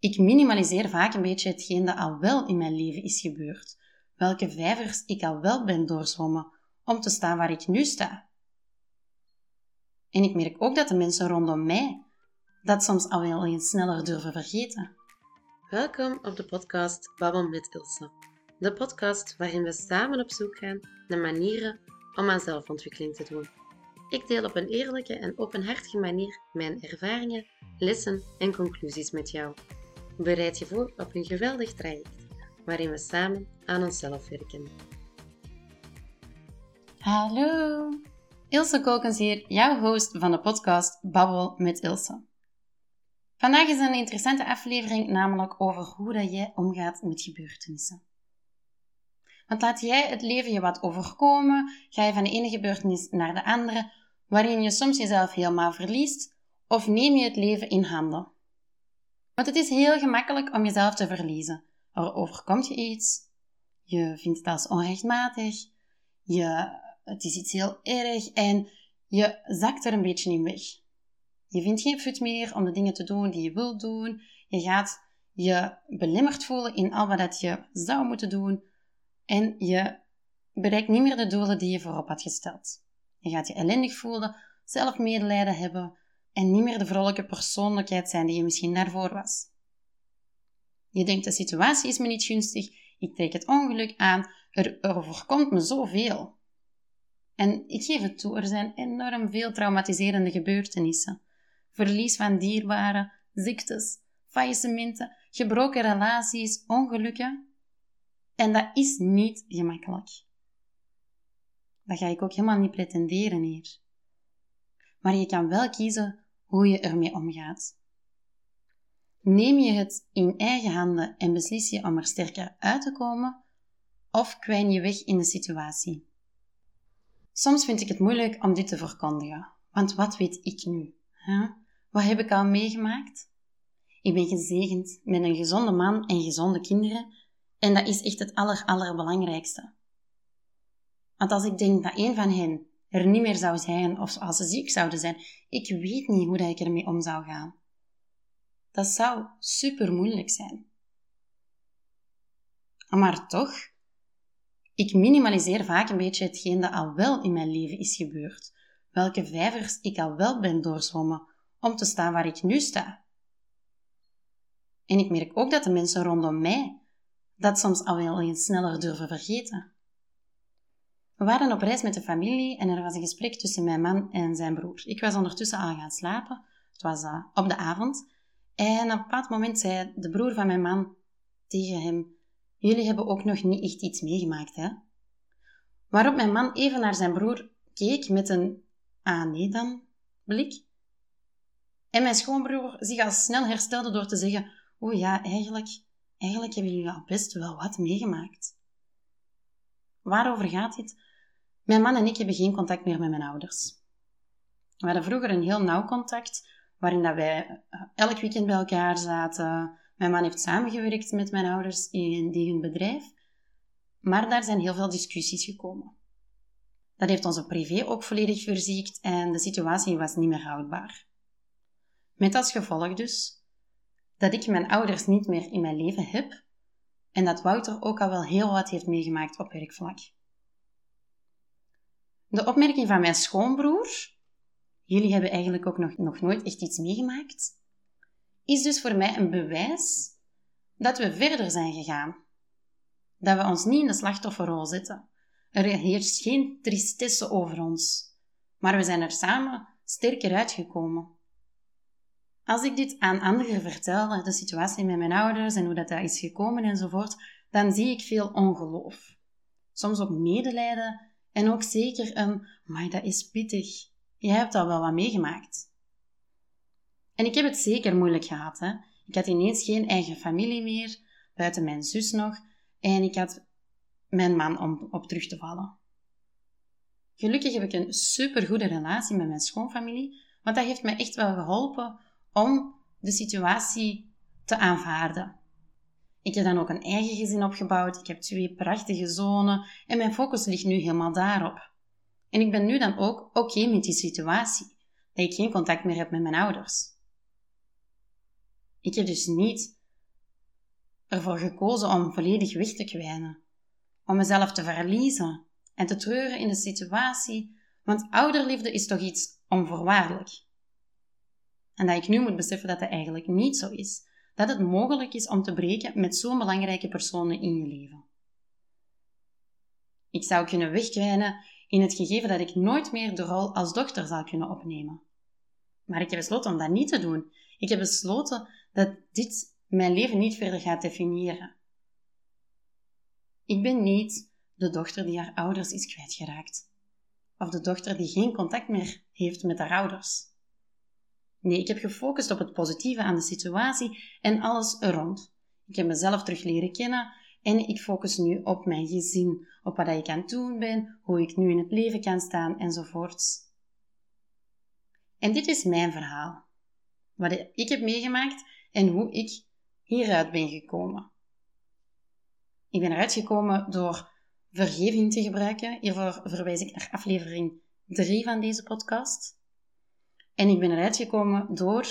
Ik minimaliseer vaak een beetje hetgeen dat al wel in mijn leven is gebeurd. Welke vijvers ik al wel ben doorzwommen om te staan waar ik nu sta. En ik merk ook dat de mensen rondom mij dat soms al wel eens sneller durven vergeten. Welkom op de podcast Babbel met Ilse. De podcast waarin we samen op zoek gaan naar manieren om aan zelfontwikkeling te doen. Ik deel op een eerlijke en openhartige manier mijn ervaringen, lessen en conclusies met jou. Bereid je voor op een geweldig traject waarin we samen aan onszelf werken. Hallo, Ilse Kokens hier, jouw host van de podcast Babbel met Ilse. Vandaag is een interessante aflevering, namelijk over hoe dat jij omgaat met gebeurtenissen. Want laat jij het leven je wat overkomen, ga je van de ene gebeurtenis naar de andere, waarin je soms jezelf helemaal verliest, of neem je het leven in handen? Want het is heel gemakkelijk om jezelf te verliezen. Er overkomt je iets, je vindt het als onrechtmatig, je, het is iets heel erg en je zakt er een beetje in weg. Je vindt geen fut meer om de dingen te doen die je wilt doen. Je gaat je belemmerd voelen in al wat je zou moeten doen. En je bereikt niet meer de doelen die je voorop had gesteld. Je gaat je ellendig voelen, zelf medelijden hebben en niet meer de vrolijke persoonlijkheid zijn die je misschien daarvoor was. Je denkt de situatie is me niet gunstig, ik trek het ongeluk aan, er, er overkomt me zoveel. En ik geef het toe, er zijn enorm veel traumatiserende gebeurtenissen verlies van dierbaren, ziektes, faillissementen, gebroken relaties, ongelukken. En dat is niet gemakkelijk. Dat ga ik ook helemaal niet pretenderen hier. Maar je kan wel kiezen hoe je ermee omgaat. Neem je het in eigen handen en beslis je om er sterker uit te komen, of kwijn je weg in de situatie? Soms vind ik het moeilijk om dit te verkondigen, want wat weet ik nu? Wat heb ik al meegemaakt? Ik ben gezegend met een gezonde man en gezonde kinderen en dat is echt het aller, allerbelangrijkste. Want als ik denk dat een van hen er niet meer zou zijn of als ze ziek zouden zijn, ik weet niet hoe dat ik ermee om zou gaan. Dat zou super moeilijk zijn. Maar toch, ik minimaliseer vaak een beetje hetgeen dat al wel in mijn leven is gebeurd, welke vijvers ik al wel ben doorzwommen om te staan waar ik nu sta. En ik merk ook dat de mensen rondom mij dat soms al wel eens sneller durven vergeten. We waren op reis met de familie en er was een gesprek tussen mijn man en zijn broer. Ik was ondertussen al gaan slapen. Het was uh, op de avond. En op een bepaald moment zei de broer van mijn man tegen hem: Jullie hebben ook nog niet echt iets meegemaakt, hè? Waarop mijn man even naar zijn broer keek met een ah nee dan blik. En mijn schoonbroer zich al snel herstelde door te zeggen: Oh ja, eigenlijk, eigenlijk hebben jullie al best wel wat meegemaakt. Waarover gaat dit? Mijn man en ik hebben geen contact meer met mijn ouders. We hadden vroeger een heel nauw contact, waarin dat wij eh, elk weekend bij elkaar zaten. Mijn man heeft samengewerkt met mijn ouders in hun bedrijf, maar daar zijn heel veel discussies gekomen. Dat heeft onze privé ook volledig verziekt en de situatie was niet meer houdbaar. Met als gevolg dus dat ik mijn ouders niet meer in mijn leven heb en dat Wouter ook al wel heel wat heeft meegemaakt op werkvlak. De opmerking van mijn schoonbroer, jullie hebben eigenlijk ook nog, nog nooit echt iets meegemaakt, is dus voor mij een bewijs dat we verder zijn gegaan. Dat we ons niet in de slachtofferrol zetten. Er heerst geen tristesse over ons, maar we zijn er samen sterker uitgekomen. Als ik dit aan anderen vertel, de situatie met mijn ouders en hoe dat, dat is gekomen enzovoort, dan zie ik veel ongeloof. Soms ook medelijden en ook zeker een, maar dat is pittig. Je hebt al wel wat meegemaakt. En ik heb het zeker moeilijk gehad. Hè? Ik had ineens geen eigen familie meer, buiten mijn zus nog, en ik had mijn man om op terug te vallen. Gelukkig heb ik een supergoede relatie met mijn schoonfamilie, want dat heeft me echt wel geholpen om de situatie te aanvaarden. Ik heb dan ook een eigen gezin opgebouwd. Ik heb twee prachtige zonen en mijn focus ligt nu helemaal daarop. En ik ben nu dan ook oké met die situatie, dat ik geen contact meer heb met mijn ouders. Ik heb dus niet ervoor gekozen om volledig weg te kwijnen, om mezelf te verliezen en te treuren in de situatie, want ouderliefde is toch iets onvoorwaardelijk. En dat ik nu moet beseffen dat dat eigenlijk niet zo is, dat het mogelijk is om te breken met zo'n belangrijke personen in je leven. Ik zou kunnen wegkwijnen in het gegeven dat ik nooit meer de rol als dochter zal kunnen opnemen. Maar ik heb besloten om dat niet te doen. Ik heb besloten dat dit mijn leven niet verder gaat definiëren. Ik ben niet de dochter die haar ouders is kwijtgeraakt. Of de dochter die geen contact meer heeft met haar ouders. Nee, ik heb gefocust op het positieve aan de situatie en alles er rond. Ik heb mezelf terug leren kennen en ik focus nu op mijn gezin, op wat ik aan het doen ben, hoe ik nu in het leven kan staan enzovoorts. En dit is mijn verhaal. Wat ik heb meegemaakt en hoe ik hieruit ben gekomen. Ik ben eruit gekomen door vergeving te gebruiken. Hiervoor verwijs ik naar aflevering 3 van deze podcast. En ik ben eruit gekomen door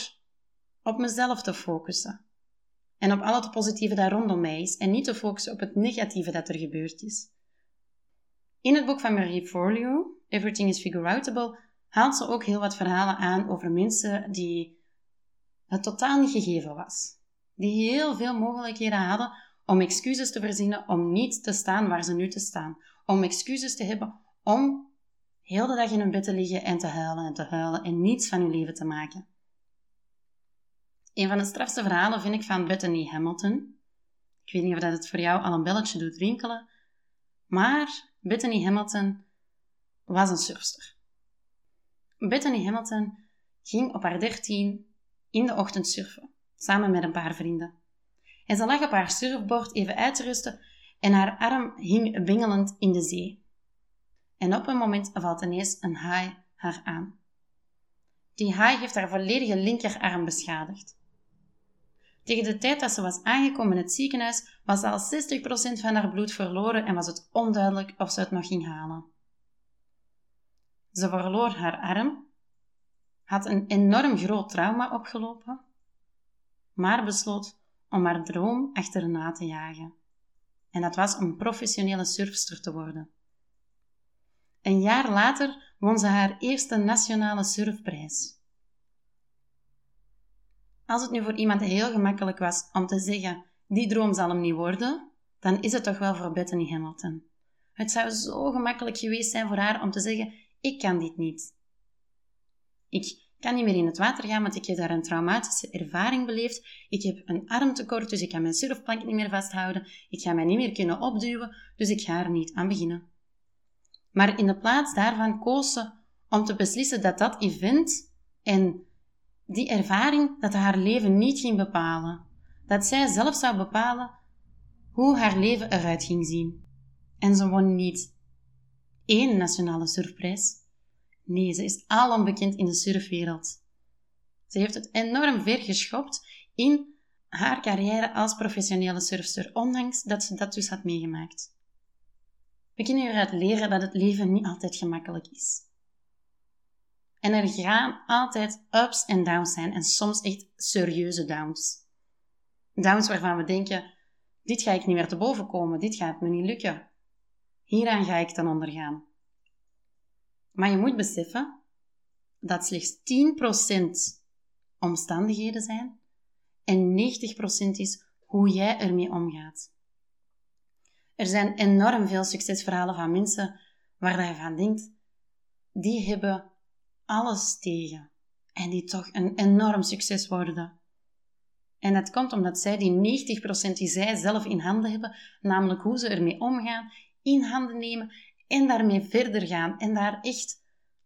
op mezelf te focussen. En op al het positieve dat rondom mij is. En niet te focussen op het negatieve dat er gebeurd is. In het boek van Marie Forleo, Everything is Figureoutable, haalt ze ook heel wat verhalen aan over mensen die het totaal niet gegeven was. Die heel veel mogelijkheden hadden om excuses te verzinnen om niet te staan waar ze nu te staan. Om excuses te hebben om heel de dag in hun bed te liggen en te huilen en te huilen en niets van hun leven te maken. Een van de strafste verhalen vind ik van Bethany Hamilton. Ik weet niet of dat het voor jou al een belletje doet rinkelen, maar Bethany Hamilton was een surfster. Bethany Hamilton ging op haar dertien in de ochtend surfen, samen met een paar vrienden. En ze lag op haar surfboard even uit te rusten en haar arm hing bingelend in de zee en op een moment valt ineens een haai haar aan. Die haai heeft haar volledige linkerarm beschadigd. Tegen de tijd dat ze was aangekomen in het ziekenhuis, was al 60% van haar bloed verloren en was het onduidelijk of ze het nog ging halen. Ze verloor haar arm, had een enorm groot trauma opgelopen, maar besloot om haar droom achterna te jagen. En dat was om professionele surfster te worden. Een jaar later won ze haar eerste nationale surfprijs. Als het nu voor iemand heel gemakkelijk was om te zeggen: die droom zal hem niet worden, dan is het toch wel voor Bethany Hamilton. Het zou zo gemakkelijk geweest zijn voor haar om te zeggen: ik kan dit niet. Ik kan niet meer in het water gaan, want ik heb daar een traumatische ervaring beleefd. Ik heb een armtekort, dus ik kan mijn surfplank niet meer vasthouden. Ik ga mij niet meer kunnen opduwen, dus ik ga er niet aan beginnen. Maar in de plaats daarvan koos ze om te beslissen dat dat event en die ervaring dat haar leven niet ging bepalen. Dat zij zelf zou bepalen hoe haar leven eruit ging zien. En ze won niet één nationale surfprijs. Nee, ze is alom bekend in de surfwereld. Ze heeft het enorm ver geschopt in haar carrière als professionele surfster, ondanks dat ze dat dus had meegemaakt. We kunnen hieruit leren dat het leven niet altijd gemakkelijk is. En er gaan altijd ups en downs zijn en soms echt serieuze downs. Downs waarvan we denken, dit ga ik niet meer te boven komen, dit gaat me niet lukken. Hieraan ga ik dan ondergaan. Maar je moet beseffen dat slechts 10% omstandigheden zijn en 90% is hoe jij ermee omgaat. Er zijn enorm veel succesverhalen van mensen waar je van denkt, die hebben alles tegen en die toch een enorm succes worden. En dat komt omdat zij die 90% die zij zelf in handen hebben, namelijk hoe ze ermee omgaan, in handen nemen en daarmee verder gaan en daar echt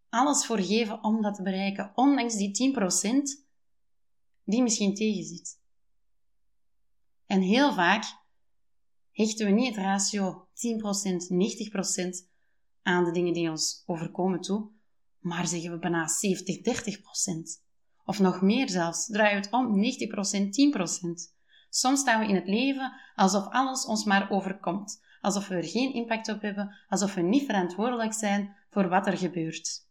alles voor geven om dat te bereiken, ondanks die 10% die misschien tegenzit. En heel vaak hechten we niet het ratio 10%, 90% aan de dingen die ons overkomen toe, maar zeggen we bijna 70, 30%. Of nog meer zelfs, draaien we het om 90%, 10%. Soms staan we in het leven alsof alles ons maar overkomt, alsof we er geen impact op hebben, alsof we niet verantwoordelijk zijn voor wat er gebeurt.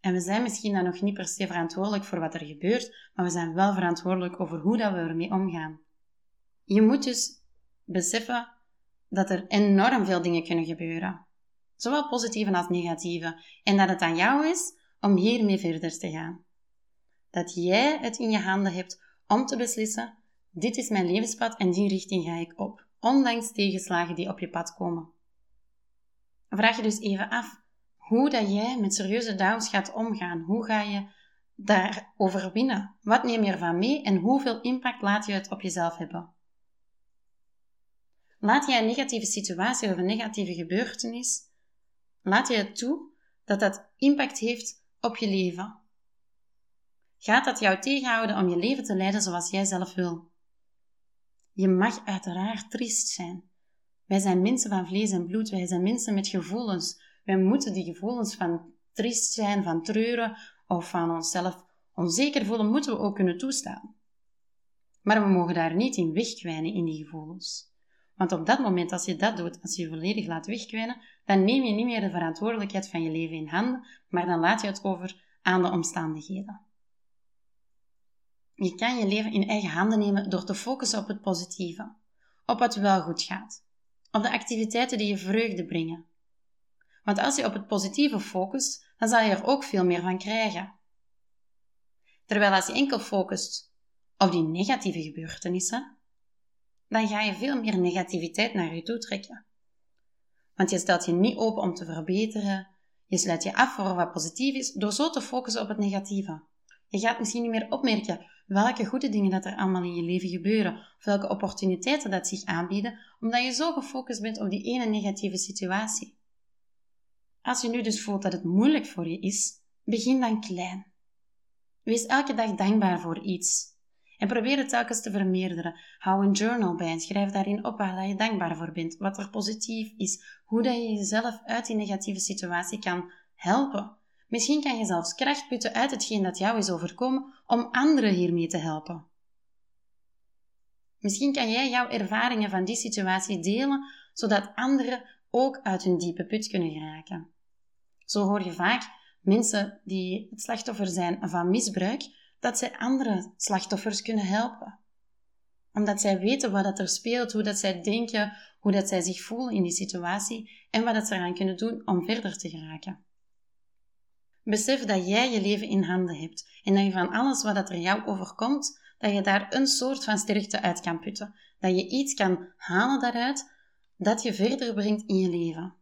En we zijn misschien dan nog niet per se verantwoordelijk voor wat er gebeurt, maar we zijn wel verantwoordelijk over hoe dat we ermee omgaan. Je moet dus beseffen dat er enorm veel dingen kunnen gebeuren. Zowel positieve als negatieve. En dat het aan jou is om hiermee verder te gaan. Dat jij het in je handen hebt om te beslissen: dit is mijn levenspad en die richting ga ik op, ondanks tegenslagen die op je pad komen. Vraag je dus even af hoe dat jij met serieuze downs gaat omgaan. Hoe ga je daar overwinnen? Wat neem je ervan mee en hoeveel impact laat je het op jezelf hebben? Laat je een negatieve situatie of een negatieve gebeurtenis, laat je het toe dat dat impact heeft op je leven? Gaat dat jou tegenhouden om je leven te leiden zoals jij zelf wil? Je mag uiteraard triest zijn. Wij zijn mensen van vlees en bloed, wij zijn mensen met gevoelens. Wij moeten die gevoelens van triest zijn, van treuren of van onszelf onzeker voelen, moeten we ook kunnen toestaan. Maar we mogen daar niet in wegkwijnen in die gevoelens. Want op dat moment, als je dat doet, als je je volledig laat wegkwijnen, dan neem je niet meer de verantwoordelijkheid van je leven in handen, maar dan laat je het over aan de omstandigheden. Je kan je leven in eigen handen nemen door te focussen op het positieve, op wat wel goed gaat, op de activiteiten die je vreugde brengen. Want als je op het positieve focust, dan zal je er ook veel meer van krijgen. Terwijl als je enkel focust op die negatieve gebeurtenissen, dan ga je veel meer negativiteit naar je toe trekken. Want je stelt je niet open om te verbeteren, je sluit je af voor wat positief is door zo te focussen op het negatieve. Je gaat misschien niet meer opmerken welke goede dingen dat er allemaal in je leven gebeuren, of welke opportuniteiten dat zich aanbieden, omdat je zo gefocust bent op die ene negatieve situatie. Als je nu dus voelt dat het moeilijk voor je is, begin dan klein. Wees elke dag dankbaar voor iets. En probeer het telkens te vermeerderen. Hou een journal bij en schrijf daarin op waar je dankbaar voor bent, wat er positief is, hoe dat je jezelf uit die negatieve situatie kan helpen. Misschien kan je zelfs kracht putten uit hetgeen dat jou is overkomen om anderen hiermee te helpen. Misschien kan jij jouw ervaringen van die situatie delen, zodat anderen ook uit hun diepe put kunnen geraken. Zo hoor je vaak mensen die het slachtoffer zijn van misbruik, dat zij andere slachtoffers kunnen helpen. Omdat zij weten wat er speelt, hoe dat zij denken, hoe dat zij zich voelen in die situatie en wat dat ze eraan kunnen doen om verder te geraken. Besef dat jij je leven in handen hebt en dat je van alles wat er jou overkomt, dat je daar een soort van sterkte uit kan putten. Dat je iets kan halen daaruit dat je verder brengt in je leven.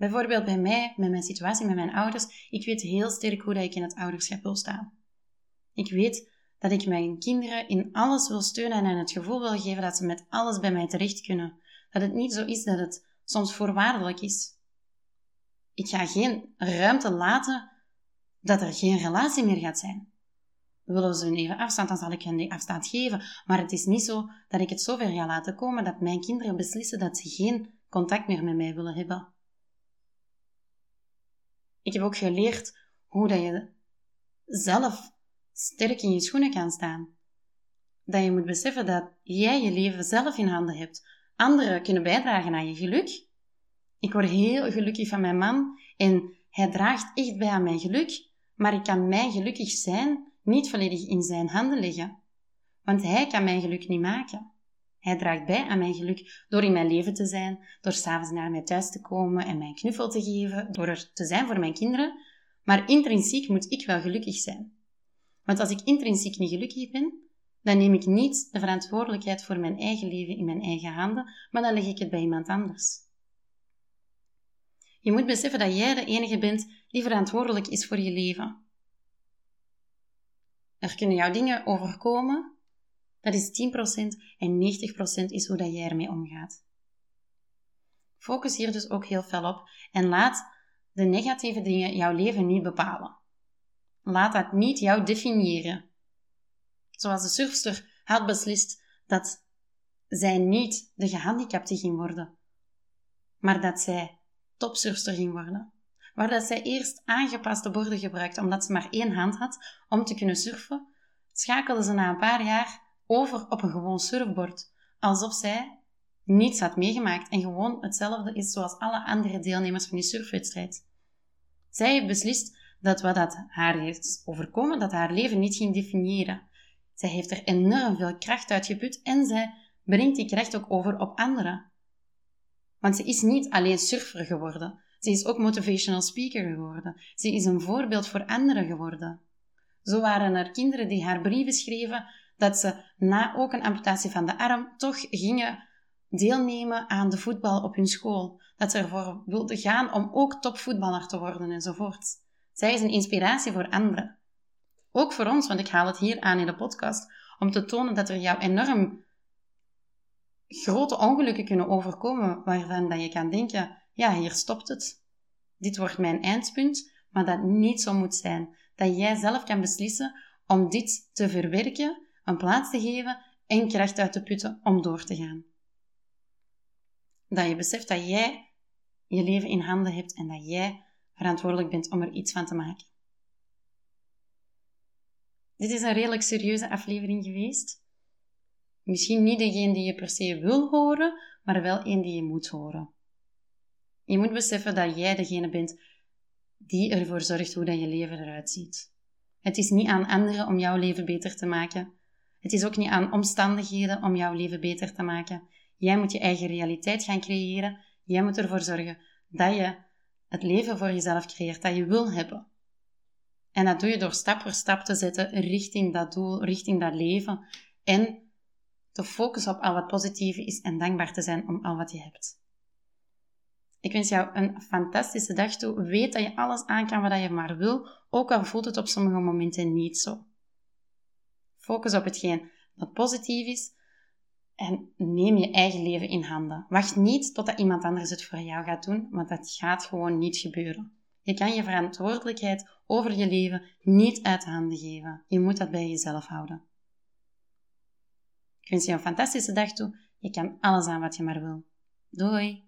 Bijvoorbeeld bij mij, met mijn situatie met mijn ouders, ik weet heel sterk hoe dat ik in het ouderschap wil staan. Ik weet dat ik mijn kinderen in alles wil steunen en hen het gevoel wil geven dat ze met alles bij mij terecht kunnen. Dat het niet zo is dat het soms voorwaardelijk is. Ik ga geen ruimte laten dat er geen relatie meer gaat zijn. Willen ze een even afstand, dan zal ik hen die afstand geven. Maar het is niet zo dat ik het zover ga laten komen dat mijn kinderen beslissen dat ze geen contact meer met mij willen hebben. Ik heb ook geleerd hoe dat je zelf sterk in je schoenen kan staan. Dat je moet beseffen dat jij je leven zelf in handen hebt. Anderen kunnen bijdragen aan je geluk. Ik word heel gelukkig van mijn man en hij draagt echt bij aan mijn geluk, maar ik kan mijn gelukkig zijn niet volledig in zijn handen leggen. Want hij kan mijn geluk niet maken. Hij draagt bij aan mijn geluk door in mijn leven te zijn, door s'avonds naar mij thuis te komen en mij knuffel te geven, door er te zijn voor mijn kinderen. Maar intrinsiek moet ik wel gelukkig zijn. Want als ik intrinsiek niet gelukkig ben, dan neem ik niet de verantwoordelijkheid voor mijn eigen leven in mijn eigen handen, maar dan leg ik het bij iemand anders. Je moet beseffen dat jij de enige bent die verantwoordelijk is voor je leven. Er kunnen jouw dingen overkomen, dat is 10% en 90% is hoe dat jij ermee omgaat. Focus hier dus ook heel fel op en laat de negatieve dingen jouw leven niet bepalen. Laat dat niet jou definiëren. Zoals de surfster had beslist dat zij niet de gehandicapte ging worden, maar dat zij topsurfster ging worden. Waar dat zij eerst aangepaste borden gebruikte omdat ze maar één hand had om te kunnen surfen, schakelde ze na een paar jaar over op een gewoon surfbord, alsof zij niets had meegemaakt en gewoon hetzelfde is zoals alle andere deelnemers van die surfwedstrijd. Zij heeft beslist dat wat dat haar heeft overkomen, dat haar leven niet ging definiëren. Zij heeft er enorm veel kracht uit geput en zij brengt die kracht ook over op anderen. Want ze is niet alleen surfer geworden, ze is ook motivational speaker geworden. Ze is een voorbeeld voor anderen geworden. Zo waren er kinderen die haar brieven schreven dat ze na ook een amputatie van de arm toch gingen deelnemen aan de voetbal op hun school. Dat ze ervoor wilden gaan om ook topvoetballer te worden enzovoort. Zij is een inspiratie voor anderen. Ook voor ons, want ik haal het hier aan in de podcast, om te tonen dat er jou enorm grote ongelukken kunnen overkomen waarvan dat je kan denken, ja, hier stopt het. Dit wordt mijn eindpunt, maar dat niet zo moet zijn. Dat jij zelf kan beslissen om dit te verwerken, een plaats te geven en kracht uit te putten om door te gaan. Dat je beseft dat jij je leven in handen hebt en dat jij verantwoordelijk bent om er iets van te maken. Dit is een redelijk serieuze aflevering geweest. Misschien niet degene die je per se wil horen, maar wel een die je moet horen. Je moet beseffen dat jij degene bent die ervoor zorgt hoe dat je leven eruit ziet. Het is niet aan anderen om jouw leven beter te maken. Het is ook niet aan omstandigheden om jouw leven beter te maken. Jij moet je eigen realiteit gaan creëren. Jij moet ervoor zorgen dat je het leven voor jezelf creëert dat je wil hebben. En dat doe je door stap voor stap te zetten richting dat doel, richting dat leven. En te focussen op al wat positief is en dankbaar te zijn om al wat je hebt. Ik wens jou een fantastische dag toe. Weet dat je alles aan kan wat je maar wil, ook al voelt het op sommige momenten niet zo. Focus op hetgeen dat positief is en neem je eigen leven in handen. Wacht niet totdat iemand anders het voor jou gaat doen, want dat gaat gewoon niet gebeuren. Je kan je verantwoordelijkheid over je leven niet uit handen geven. Je moet dat bij jezelf houden. Ik wens je een fantastische dag toe. Je kan alles aan wat je maar wil. Doei!